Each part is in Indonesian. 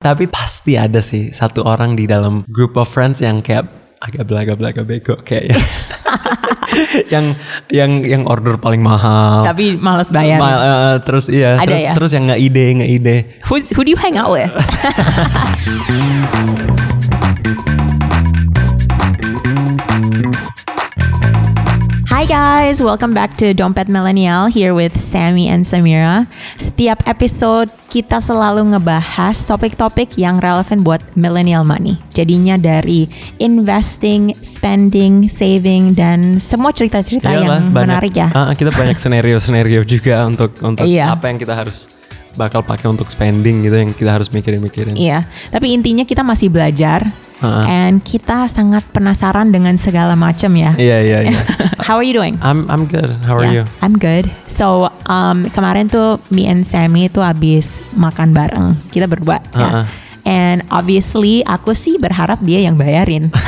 Tapi pasti ada sih satu orang di dalam group of friends yang kayak agak belaga-belaga bego kayak yang yang yang yang order paling mahal. Tapi males bayar. Ma- eh, terus iya, Ada terus ya? terus yang nggak ide nggak ide. Who's, who do you hang out with? guys, welcome back to Dompet Millennial here with Sammy and Samira. Setiap episode kita selalu ngebahas topik-topik yang relevan buat millennial money. Jadinya dari investing, spending, saving dan semua cerita-cerita Iyalah, yang banyak- menarik ya. Ah, kita banyak senario-senario juga untuk untuk Iya. apa yang kita harus bakal pakai untuk spending gitu yang kita harus mikirin-mikirin. Iya, tapi intinya kita masih belajar Ha-ha. and kita sangat penasaran dengan segala macam ya. Iya iya iya. How are you doing? I'm I'm good. How are you? Yeah, I'm good. So um, kemarin tuh me and Sammy tuh habis makan bareng kita berdua. ya. Ha-ha. And obviously aku sih berharap dia yang bayarin.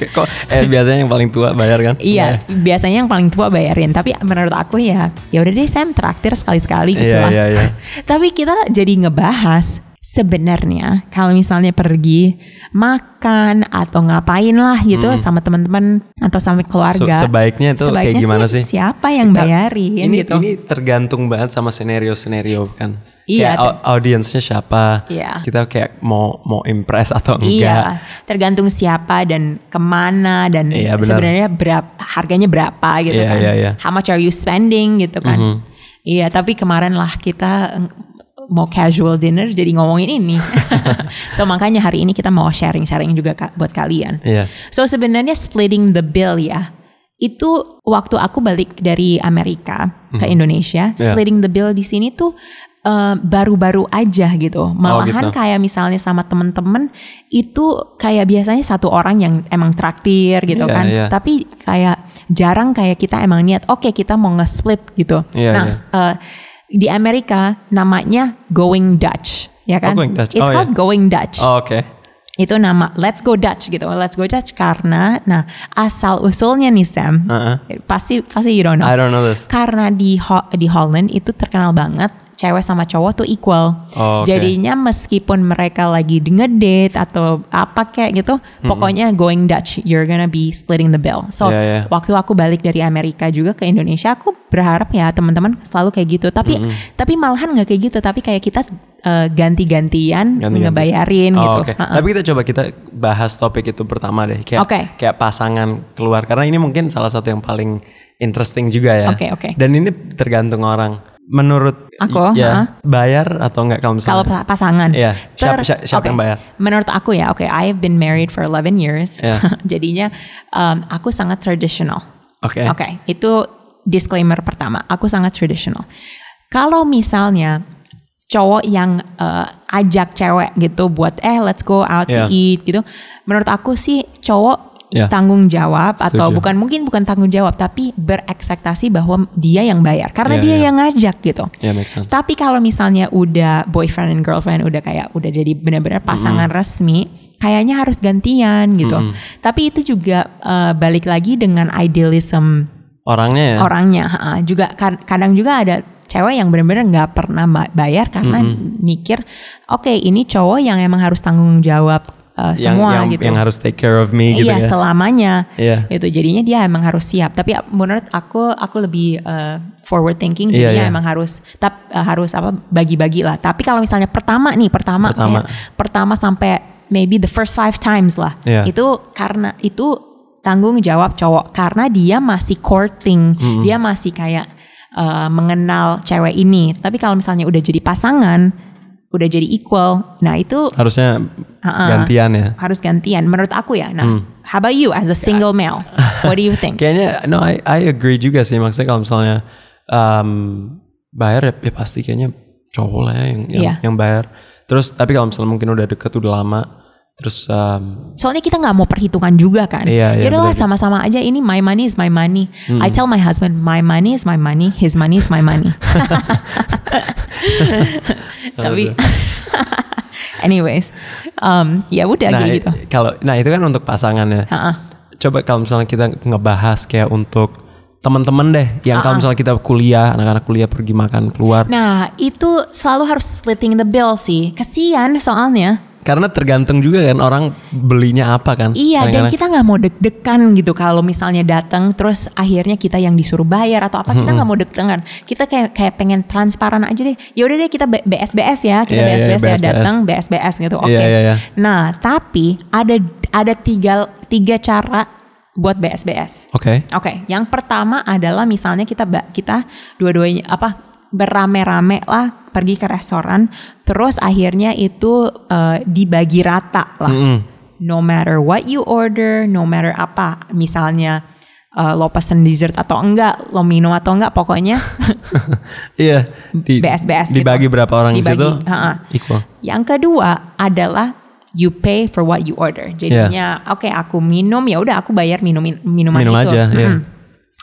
Kok eh biasanya yang paling tua bayar kan? iya, biasanya yang paling tua bayarin. Tapi menurut aku ya, ya udah deh Sam traktir sekali-sekali gitu Iya lah. iya iya. Tapi kita jadi ngebahas sebenarnya kalau misalnya pergi makan atau ngapain lah gitu sama teman-teman atau sama keluarga. Se- sebaiknya itu kayak sebaiknya gimana sih? Siapa yang bayarin ini gitu? ini tergantung banget sama senario-senario kan. Iya, Kayak au- audiensnya siapa? Iya. Kita kayak mau mau impress atau enggak? Iya, tergantung siapa dan ke mana dan Iya, benar. sebenarnya berapa harganya berapa gitu Iya, kan. iya, iya. How much are you spending gitu kan. Mhm. Iya, tapi kemarin lah kita mau casual dinner jadi ngomongin ini. so makanya hari ini kita mau sharing-sharing juga buat kalian. Iya. So sebenarnya splitting the bill ya. Itu waktu aku balik dari Amerika ke Indonesia, Iya. splitting the bill di sini tuh eh, baru-baru aja gitu. Malahan gitu. kayak misalnya sama temen-temen itu kayak biasanya satu orang yang emang traktir gitu Iya, kan. iya. Tapi kayak jarang kayak kita emang niat, oke kita mau nge-split gitu. Iya, nah, iya. eh, di Amerika namanya going Dutch, ya kan? going Dutch. It's Oh, called iya. going Dutch Oh, Oke. itu nama Let's Go Dutch gitu. Let's Go Dutch karena nah asal usulnya nih Sam. Uh-uh. Pasti pasti you don't know. I don't know this. Karena di Ho- di Holland itu terkenal banget cewek sama cowok tuh equal. Oh, oke. Jadinya meskipun mereka lagi ngedate atau apa kayak gitu, pokoknya going Dutch, you're gonna be splitting the bill. So Iya, iya. waktu aku balik dari Amerika juga ke Indonesia, aku berharap ya teman-teman selalu kayak gitu. Tapi tapi malahan nggak kayak gitu, tapi kayak kita eh, ganti-gantian Ganti-ganti. ngebayarin Oh, gitu. Oke. Ha-ha. Tapi kita coba kita bahas topik itu pertama deh. Kayak Oke. kayak pasangan keluar karena ini mungkin salah satu yang paling interesting juga ya. Oke, oke. Dan ini tergantung orang. Menurut Aku, ya ha? bayar atau enggak kalau Kalau misalnya? pa- pasangan. Iya, siapa- siapa- siapa oke. yang bayar? Menurut aku ya, oke, I have been married for 11 years. Iya. Jadinya um, aku sangat traditional. Oke. Oke, itu disclaimer pertama. Aku sangat traditional. Kalau misalnya cowok yang uh, ajak cewek gitu buat eh let's go out to Iya. eat gitu. Menurut aku sih cowok Iya. tanggung jawab atau Setuju. bukan mungkin bukan tanggung jawab tapi berekspektasi bahwa dia yang bayar karena Iya, dia iya. yang ngajak gitu. Ya make sense. Tapi kalau misalnya udah boyfriend and girlfriend udah kayak udah jadi benar-benar pasangan resmi, kayaknya harus gantian gitu. Tapi itu juga eh, balik lagi dengan idealism Orangnya ya. orangnya. Ha, juga kad- kadang juga ada cewek yang benar-benar nggak pernah ba- bayar karena mikir, oke ini cowok yang emang harus tanggung jawab eh, yang semua yang, gitu. yang harus take care of me gitu iya ya. selamanya Iya. itu jadinya dia emang harus siap tapi menurut aku aku lebih uh, forward thinking Iya, jadinya iya. emang harus tap, uh, harus apa bagi-bagi lah tapi kalau misalnya pertama nih pertama Pertama. kayak pertama sampai maybe the first five times lah Iya. itu karena itu tanggung jawab cowok karena dia masih courting dia masih kayak uh, mengenal cewek ini tapi kalau misalnya udah jadi pasangan udah jadi equal nah itu Harusnya Ha-ha. gantian ya. harus gantian menurut aku ya. Nah, how about you as a single male? What do you think? Kayaknya no I I agree juga sih maksudnya kalau misalnya um, bayar ya, ya pasti kayaknya cowok lah ya yang yang, Iya. yang bayar. Terus tapi kalau misalnya mungkin udah deket udah lama terus um, Soalnya kita nggak mau perhitungan juga kan. Iya, iya, Yaudah lah benar. sama-sama aja ini my money is my money. I tell my husband my money is my money, his money is my money. Tapi anyways, um, ya udah nah kayak gitu. kalau nah itu kan untuk pasangan ya. Ha-ha. Coba kalau misalnya kita ngebahas kayak untuk teman-teman deh yang kalau misalnya kita kuliah anak-anak kuliah pergi makan keluar Nah, itu selalu harus splitting the bill sih. Kasian soalnya. Karena tergantung juga kan orang belinya apa kan Iya, dan Kadang-kadang- kita nggak mau deg-degan gitu kalau misalnya datang terus akhirnya kita yang disuruh bayar atau apa kita nggak mau deg-degan. Kita kayak kayak pengen transparan aja deh. Ya udah deh kita BSBS ya, kita Iya, iya, BSBS ya BSBS. datang BSBS gitu. Oke. Iya, iya, iya. Nah, tapi ada ada tiga tiga cara buat BSBS. oke Oke, yang pertama adalah misalnya kita kita dua-duanya apa berame-rame lah pergi ke restoran, terus akhirnya itu eh, dibagi rata lah. Mm-mm. No matter what you order, no matter apa, misalnya eh, lo pesen dessert atau enggak, lo minum atau enggak, pokoknya iya di, BSBS gitu. dibagi berapa orang di situ ha-ha. equal Yang kedua adalah you pay for what you order. Jadinya oke aku minum ya udah aku bayar minum minuman Minum itu. aja, iya. Mm-mm.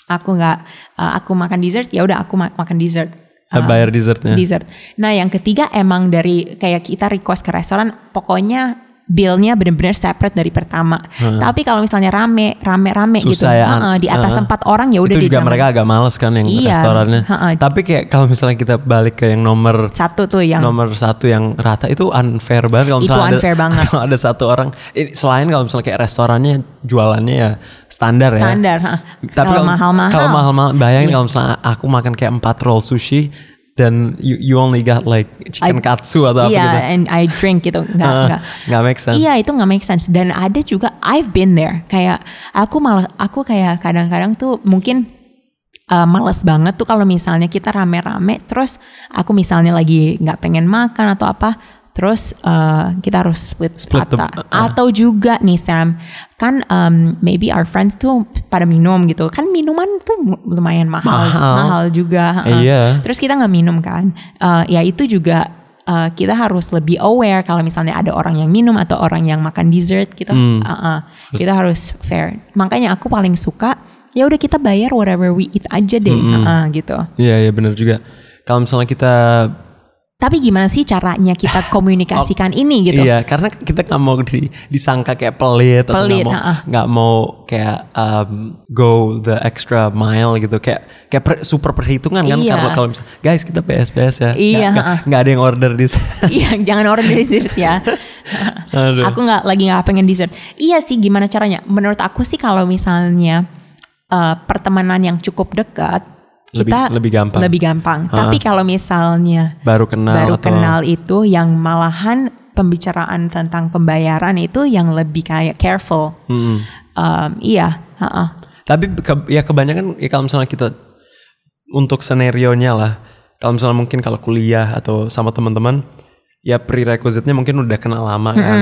Aku nggak uh, aku makan dessert ya udah aku ma- makan dessert. Eh, bayar dessertnya Dessert. Nah yang ketiga emang dari kayak kita request ke restoran pokoknya billnya bener-bener separate dari pertama. Tapi kalau misalnya rame, rame-rame gitu, ya heeh, di atas Heeh. empat orang ya udah itu juga mereka agak males kan yang Iya, restorannya heeh. tapi kayak kalau misalnya kita balik ke yang nomor satu tuh yang nomor satu yang rata itu unfair banget kalau Itu misalnya unfair ada, banget. kalau ada satu orang ini selain kalau misalnya kayak restorannya jualannya ya standar, ya standar. tapi kalau mahal-mahal, kalau mahal-mahal bayangin kalau misalnya aku makan kayak empat roll sushi dan you, you only got like chicken I- katsu atau apa Iya, gitu? and I drink gitu, nggak Heeh, nggak. nggak make sense. Iya itu nggak make sense. Dan ada juga I've been there. Kayak aku malah aku kayak kadang-kadang tuh mungkin uh, males banget tuh kalau misalnya kita rame-rame terus aku misalnya lagi nggak pengen makan atau apa terus uh, kita harus split, Split rata uh. atau juga nih Sam kan um, maybe our friends tuh pada minum gitu kan minuman tuh lumayan mahal Mahal. mahal juga heeh. iya. terus kita nggak minum kan Eh, ya itu juga eh, kita harus lebih aware kalau misalnya ada orang yang minum atau orang yang makan dessert gitu Hmm. Eh, eh, kita harus fair makanya aku paling suka ya udah kita bayar whatever we eat aja deh Hmm. Eh, eh, gitu iya iya benar juga kalau misalnya kita tapi gimana sih caranya kita komunikasikan ini gitu Iya, karena kita nggak mau di, disangka kayak pelit, atau Pelit, nggak mau nggak mau kayak um, go the extra mile gitu, kayak kayak per- super perhitungan kan Iya. kalau kalau misalnya guys kita BS-BS ya, Iya, nggak- nggak ada yang order di sana. Iya, jangan order dessert ya. Aduh. aku nggak lagi nggak pengen dessert. Iya sih, gimana caranya? Menurut aku sih kalau misalnya eh, pertemanan yang cukup dekat, kita lebih gampang. Lebih gampang. Tapi kalau misalnya baru kenal baru atau kenal itu yang malahan pembicaraan tentang pembayaran itu yang lebih kayak careful. Mm-mm. Um, iya, heeh. Tapi ke- ya kebanyakan ya kalau misalnya kita untuk senario nya lah, kalau misalnya mungkin kalau kuliah atau sama teman-teman, ya prerequisite-nya mungkin udah kenal lama kan.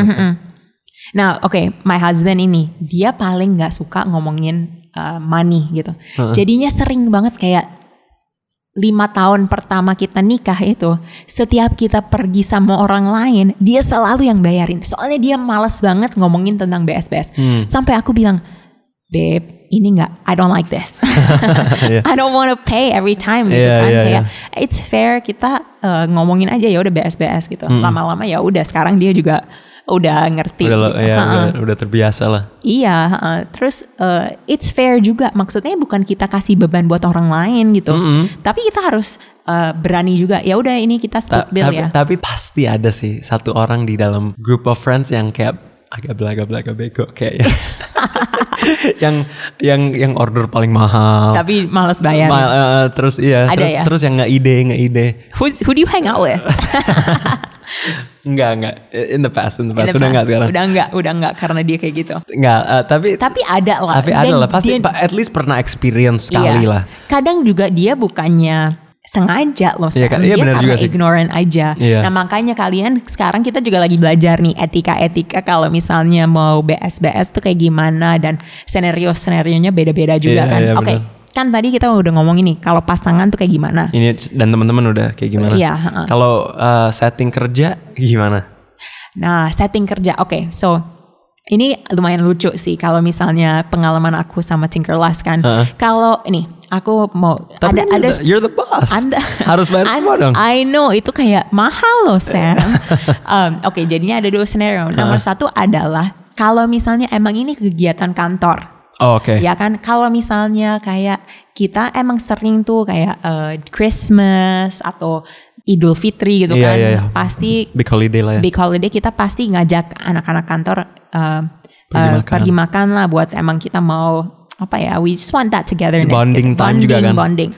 Nah, oke, my husband ini dia paling nggak suka ngomongin uh, money gitu. Jadinya sering banget kayak lima tahun pertama kita nikah itu, setiap kita pergi sama orang lain, dia selalu yang bayarin. Soalnya dia males banget ngomongin tentang BSBS. Sampai aku bilang, babe, ini nggak, I don't like this. I don't want to pay every time gitu Iya, kan. iya, Kayak it's fair kita uh, ngomongin aja ya udah BSBS gitu. Lama-lama ya udah sekarang dia juga udah ngerti. Udah, gitu. ya, udah, udah terbiasa lah. Iya, ha-ha. terus uh, it's fair juga. Maksudnya bukan kita kasih beban buat orang lain gitu. Tapi kita harus uh, berani juga. Ya udah ini kita Ta- split bill tapi, ya. tapi pasti ada sih satu orang di dalam group of friends yang kayak agak belaga-belaga bego kayak yang yang yang order paling mahal. Tapi males bayar. Ma- eh, terus iya, Ada terus ya? terus yang nggak ide nggak ide. Who's, who do you hang out with? Enggak enggak in the past in the In past the udah enggak sekarang. Udah enggak, udah enggak karena dia kayak gitu. Enggak, eh, tapi Tapi ada lah. tapi ada lah pasti dia- at least pernah experience sekali Iya. lah. Kadang juga dia bukannya sengaja loh Iya, Sam. kan? Iya, dia benar karena juga sih. ignorant aja. Iya. Nah makanya kalian sekarang kita juga lagi belajar nih etika-etika kalau misalnya mau BS-BS tuh kayak gimana dan senario-senarionya beda-beda juga Iya, kan. iya, Oke, benar. Kan tadi kita udah ngomong ini kalau pasangan tuh kayak gimana. Ini dan teman-teman udah kayak gimana? Iya, heeh. Kalau eh, setting kerja gimana? Nah, setting kerja. Oke, so ini lumayan lucu sih kalau misalnya pengalaman aku sama Tinkerlust kan. Heeh. Kalau ini aku mau Tapi ada you're ada the- you're the boss. Anda Harus bayar semua dong. I know itu kayak mahal loh Sam. Um, Oke jadinya ada dua scenario. Nomor satu adalah kalau misalnya emang ini kegiatan kantor. Oh, oke. Ya kan kalau misalnya kayak kita emang sering tuh kayak eh, Christmas atau Idul Fitri gitu Iya, kan. iya, iya. Pasti Big holiday lah ya. big holiday kita pasti ngajak anak-anak kantor uh, Pergi uh, makan. pergi makan lah buat emang kita mau apa ya we just want that togetherness Bonding gitu. time juga kan. bonding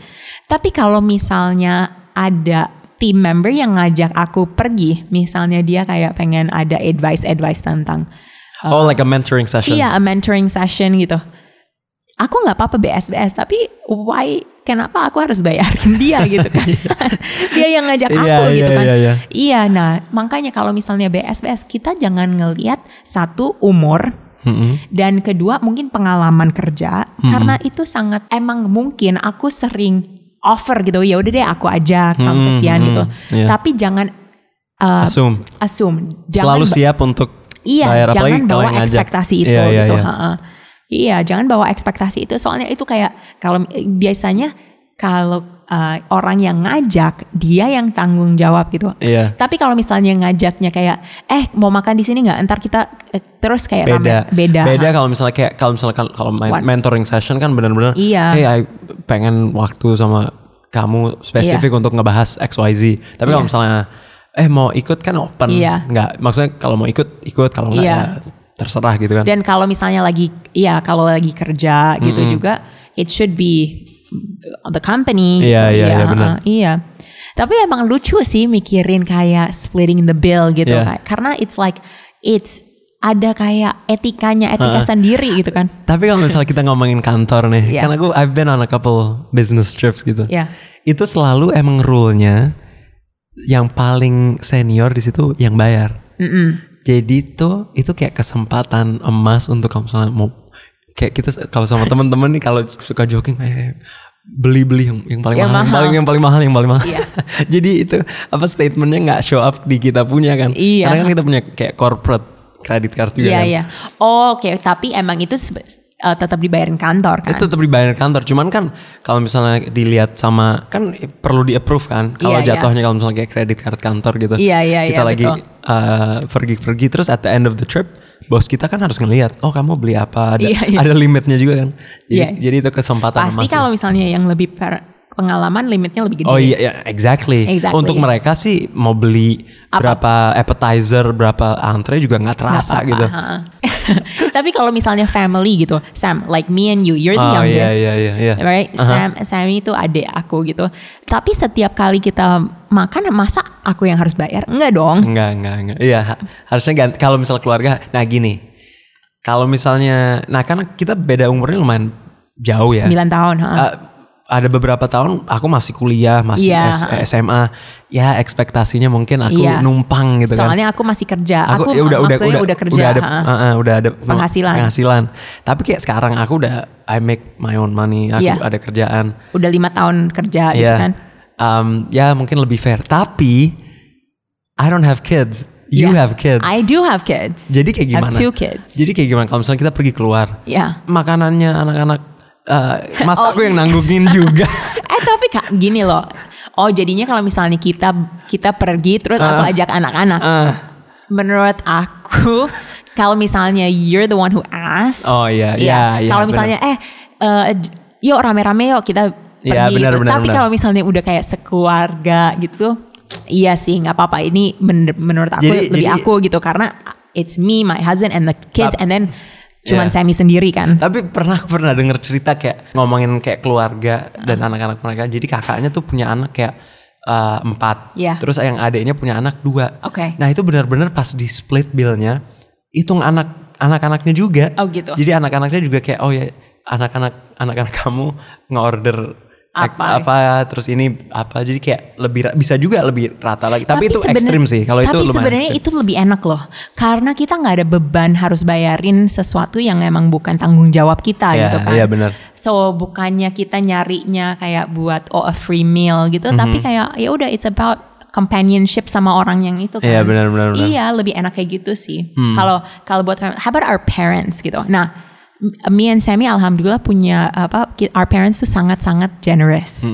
tapi kalau misalnya ada team member yang ngajak aku pergi misalnya dia kayak pengen ada advice advice oh, like a mentoring session. iya a mentoring session gitu aku nggak apa-apa BS-BS tapi why kenapa aku harus bayarin dia gitu kan dia yang ngajak aku Iya, gitu iya, kan iya, iya. iya nah makanya kalau misalnya BS-BS kita jangan ngelihat satu umur Mm-mm. dan kedua mungkin pengalaman kerja karena itu sangat emang mungkin aku sering offer gitu ya udah deh aku ajak kamu Mm-mm, kesian gitu iya. tapi jangan uh, Assume. assume jangan Selalu siap untuk Iya, bayar jangan kalau bawa ekspektasi itu Iya, iya, gitu. iya. ha-ha. Iya, jangan bawa ekspektasi itu. Soalnya itu kayak kalau biasanya kalau uh, orang yang ngajak dia yang tanggung jawab gitu. Iya. Tapi kalau misalnya ngajaknya kayak, eh mau makan di sini nggak? Ntar kita eh, terus kayak beda rame. beda. beda kalau misalnya kayak kalau misalnya kan- kalau What? mentoring session kan benar-benar Iya. hey I pengen waktu sama kamu spesifik untuk ngebahas XYZ tapi kalau Iya. misalnya eh mau ikut kan open Iya. nggak maksudnya kalau mau ikut ikut kalau nggak Iya. ya terserah gitu kan Dan kalau misalnya lagi, iya kalau lagi kerja gitu juga, it should be the company. Iya, gitu. iya, iya, ha-ha. benar. Iya. Tapi emang lucu sih mikirin kayak splitting the bill gitu Iya. Kak. karena it's like it's ada kayak etikanya etika sendiri gitu kan. Tapi kalau misalnya kita ngomongin kantor nih, Iya. kan aku I've been on a couple business trips gitu. Iya. Itu selalu emang rule-nya yang paling senior di situ yang bayar. Mm-mm. Jadi tuh itu kayak kesempatan emas untuk kalau misalnya mau kayak kita kalau sama teman-teman nih kalau suka jogging kayak beli-beli yang yang paling Yang mahal, yang mahal. paling yang paling mahal, yang paling mahal. Iya. Jadi itu apa statementnya nggak show up di kita punya kan? Iya. Karena kan kita punya kayak corporate credit card juga Iya kan. iya. Oh, Oke, tapi emang itu uh, tetap dibayarin kantor kan. Itu tetap dibayar kantor. Cuman kan kalau misalnya dilihat sama kan perlu di approve kan. Kalau Iya, iya. jatuhnya kalau misalnya kayak credit card kantor gitu. Iya, iya, Kita iya, lagi uh, pergi-pergi terus at the end of the trip bos kita kan harus ngelihat oh kamu beli apa ada, Iya, iya. ada limitnya juga kan. Jadi, Iya. jadi itu kesempatan Pasti kalau misalnya yang lebih per pengalaman limitnya lebih gede. Oh iya, iya, exactly. Exactly. Untuk mereka sih mau beli Apa? berapa appetizer, berapa antre juga nggak terasa gitu. ha. Tapi kalau misalnya family gitu, Sam, like me and you, you're the Oh, youngest, iya, iya, iya. right? Sam, Sammy itu adik aku gitu. Tapi setiap kali kita makan, masa aku yang harus bayar? Enggak dong. Enggak, enggak, enggak. Iya, ha- harusnya ganti. Kalau misal keluarga, nah gini. Kalau misalnya, nah kan kita beda umurnya lumayan jauh ya. 9 tahun, ha. Eh, ada beberapa tahun aku masih kuliah, masih Iya. S- SMA. Ya ekspektasinya mungkin aku Iya. numpang gitu kan. Soalnya aku masih kerja. Aku, ya udah udah maksudnya udah kerja. udah ada uh, uh, udah ada peng- Penghasilan. penghasilan. Tapi kayak sekarang aku udah I make my own money, aku Iya. ada kerjaan. Udah lima tahun kerja gitu Iya. kan. Um, ya mungkin lebih fair. Tapi I don't have kids. You Iya. have kids. I do have kids. Jadi kayak gimana? Have two kids. Jadi kayak gimana kalau misalnya kita pergi keluar, Ya. makanannya anak-anak, eh, mas Oh, aku yang nanggungin juga. Eh tapi kak gini loh. Oh jadinya kalau misalnya kita kita pergi terus aku ajak anak-anak. Ah. Menurut aku kalau misalnya you're the one who ask. Oh, iya, iya, iya, Kalau misalnya eh eh, yuk rame-rame yuk kita Iya, pergi. benar, gitu. benar, Tapi kalau misalnya udah kayak sekeluarga gitu, iya sih nggak apa-apa. Ini men- menurut aku Jadi- lebih jadi- aku gitu karena it's me, my husband and the kids, and then cuman Iya. Sammy sendiri kan. Tapi pernah pernah denger cerita kayak ngomongin kayak keluarga dan anak-anak mereka. Jadi kakaknya tuh punya anak kayak eh, empat. Iya. Terus yang adiknya punya anak dua. Oke. Nah itu benar-benar pas di split billnya, hitung anak anak-anaknya juga. Oh, gitu. Jadi anak-anaknya juga kayak oh ya anak-anak anak-anak kamu nge-order Apa? apa terus ini apa jadi kayak lebih bisa juga lebih rata lagi tapi, itu sebener- ekstrim sih kalau itu tapi sebenarnya itu lebih enak loh karena kita nggak ada beban harus bayarin sesuatu yang emang bukan tanggung jawab kita Iya, gitu kan iya benar. so bukannya kita nyarinya kayak buat oh a free meal gitu Mhm. tapi kayak ya udah it's about companionship sama orang yang itu kan Iya, benar, benar, benar. iya lebih enak kayak gitu sih Hmm. kalau kalau buat how about our parents gitu nah me and Sammy alhamdulillah punya apa our parents tuh sangat sangat generous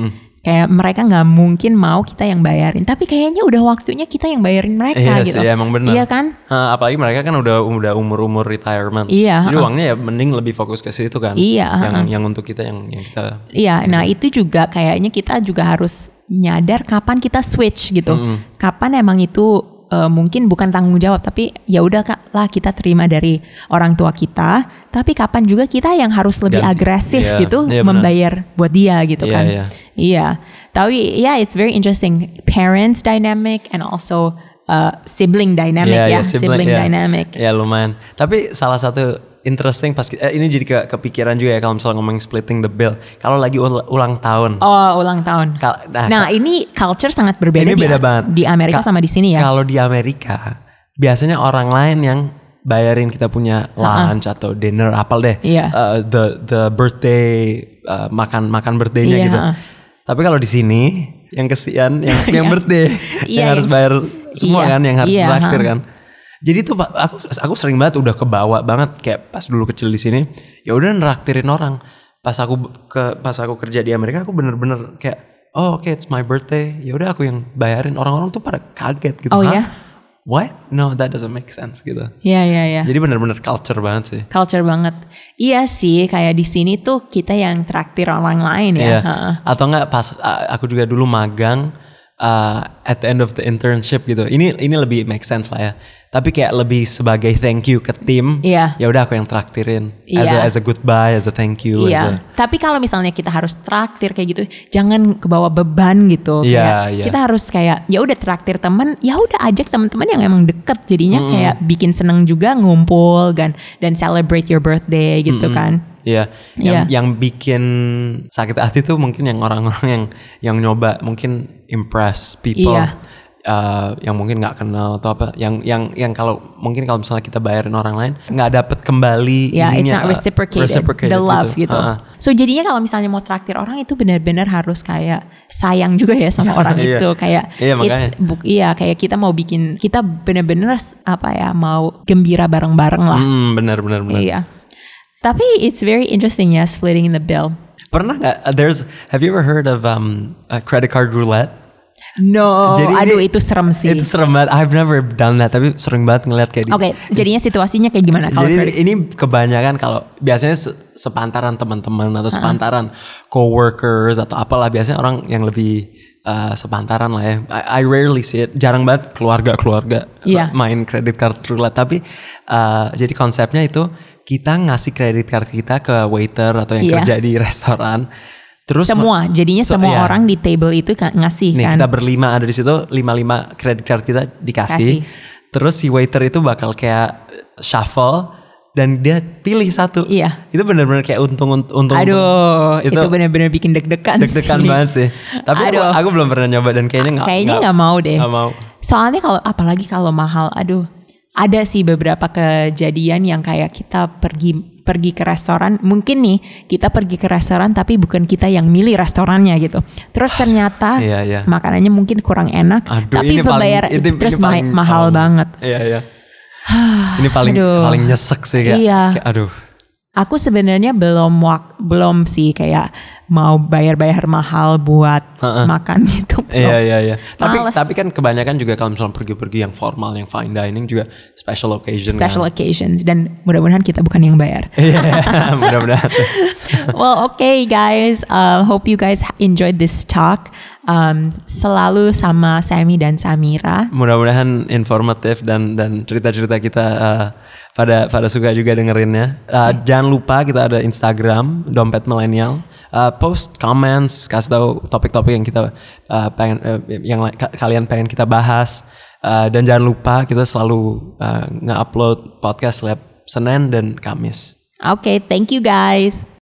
kayak mereka nggak mungkin mau kita yang bayarin tapi kayaknya udah waktunya kita yang bayarin mereka Iya gitu sih, emang benar. iya kan Hah, apalagi mereka kan udah udah umur-umur retirement. Iya, Jadi ha. uangnya ya mending lebih fokus ke situ kan. Iya, Yang ha. yang untuk kita yang yang kita Iya, nah itu juga kayaknya kita juga harus nyadar kapan kita switch gitu. Kapan emang itu eh, mungkin bukan tanggung jawab tapi ya udah Kak, lah kita terima dari orang tua kita, tapi kapan juga kita yang harus lebih Ganti. agresif Iya, gitu iya benar. membayar buat dia gitu Iya, kan. iya. Iya. Tapi ya it's very interesting parents dynamic and also uh, sibling dynamic Iya, ya, iya, sibling, iya. dynamic. Ya lumayan. Tapi salah satu interesting pas eh, ini jadi ke, kepikiran juga ya kalau misalnya ngomong splitting the bill. Kalau lagi ul- ulang tahun. Oh, ulang tahun. Kal- nah, Nah, ini culture sangat berbeda Ini di, beda banget. di Amerika Ka- sama di sini ya. Kalau di Amerika biasanya orang lain yang bayarin kita punya lunch atau dinner apal deh. Iya. Uh, the the birthday uh, makan makan birthday-nya Iya, gitu. Tapi kalau di sini yang kesian yang yang Iya. birthday Iya, yang harus bayar semua iya, kan yang harus traktir kan. Jadi tuh aku aku sering banget udah kebawa banget kayak pas dulu kecil di sini ya udah neraktirin orang. Pas aku ke pas aku kerja di Amerika aku bener-bener kayak oh oke it's my birthday ya udah aku yang bayarin orang-orang tuh pada kaget gitu. Oh, Hah? ya? What? No that doesn't make sense gitu. Iya, iya, iya. Jadi bener-bener culture banget sih. culture banget. Iya sih, kayak di sini tuh kita yang traktir orang lain ya. Iya. Heeh. Atau enggak pas aku juga dulu magang uh, at the end of the internship gitu. Ini ini lebih make sense lah ya. Tapi kayak lebih sebagai thank you ke tim. Iya. Ya udah aku yang traktirin. As Iya. a as a goodbye, as a thank you. as Iya. a- Tapi kalau misalnya kita harus traktir kayak gitu, jangan kebawa beban gitu. Iya, Kayak iya. Kita harus kayak ya udah traktir teman, ya udah ajak teman-teman yang emang deket. Jadinya kayak bikin seneng juga ngumpul dan dan celebrate your birthday gitu kan. Iya, yang Iya. yang bikin sakit hati tuh mungkin yang orang-orang yang yang nyoba mungkin impress people. Iya. uh, yang mungkin nggak kenal atau apa yang yang yang kalau mungkin kalau misalnya kita bayarin orang lain nggak dapet kembali Ya, it's ininya, not uh, reciprocated, reciprocated the love gitu. Ha-ha. So jadinya kalau misalnya mau traktir orang itu benar-benar harus kayak sayang juga ya sama orang Iya. itu kayak Iya, makanya. it's buk- iya kayak kita mau bikin kita benar-benar apa ya mau gembira bareng-bareng lah. Hmm, benar benar benar. Iya. Tapi it's very interesting ya splitting the bill. Pernah nggak? uh, there's have you ever heard of um, a credit card roulette? No, Jadi aduh ini- itu serem sih. Itu serem banget. I've never done that, tapi sering banget ngeliat kayak di. Oke, jadinya situasinya kayak gimana kalau Jadi credit- ini kebanyakan kalau biasanya se- sepantaran teman-teman atau sepantaran coworkers atau apalah biasanya orang yang lebih uh, sepantaran lah ya. I, I rarely see it. Jarang banget keluarga-keluarga Iya. main credit card roulette. Tapi uh, jadi konsepnya itu kita ngasih credit card kita ke waiter atau yang Iya. kerja di restoran. Terus semua, jadinya So, semua iya. orang di table itu ngasih Nih kan. kita berlima ada di situ lima lima credit card kita dikasih. Kasih. Terus si waiter itu bakal kayak shuffle dan dia pilih satu. Iya. Itu benar-benar kayak untung untung. Aduh, itu, itu, benar-benar bikin deg-degan deg-degan sih. banget sih. Tapi aku, Aduh. aku belum pernah nyoba dan kayaknya nggak. Kayaknya nggak mau deh. Nggak mau. Soalnya kalau apalagi kalau mahal, aduh, ada sih beberapa kejadian yang kayak kita pergi pergi ke restoran, mungkin nih kita pergi ke restoran tapi bukan kita yang milih restorannya gitu. Terus ternyata Iya, iya. makanannya mungkin kurang enak, Aduh, tapi ini paling- pembayar ini- ini terus ma- paling- mahal oh. banget. Iya iya. ini paling Aduh. paling nyesek sih kayak. Iya. kayak, aduh. Aku sebenarnya belum wak- belum sih kayak mau bayar-bayar mahal buat Heeh. makan gitu. Iya iya iya. Tapi tapi kan kebanyakan juga kalau misalnya pergi-pergi yang formal, yang fine dining juga special occasion. Special kan. occasions dan mudah-mudahan kita bukan yang bayar. Iya, mudah-mudahan. well, okay, guys. Uh, hope you guys enjoyed this talk. Um, selalu sama Sammy dan Samira. Mudah-mudahan informatif dan dan cerita-cerita kita uh, pada pada suka juga dengerinnya. Uh, Jangan lupa kita ada Instagram dompet milenial. Uh, post comments, kasih tahu topik-topik yang kita uh, pengen uh, yang kalian pengen kita bahas. Uh, dan jangan lupa kita selalu uh, nge-upload podcast setiap Senin dan Kamis. Okay, thank you guys.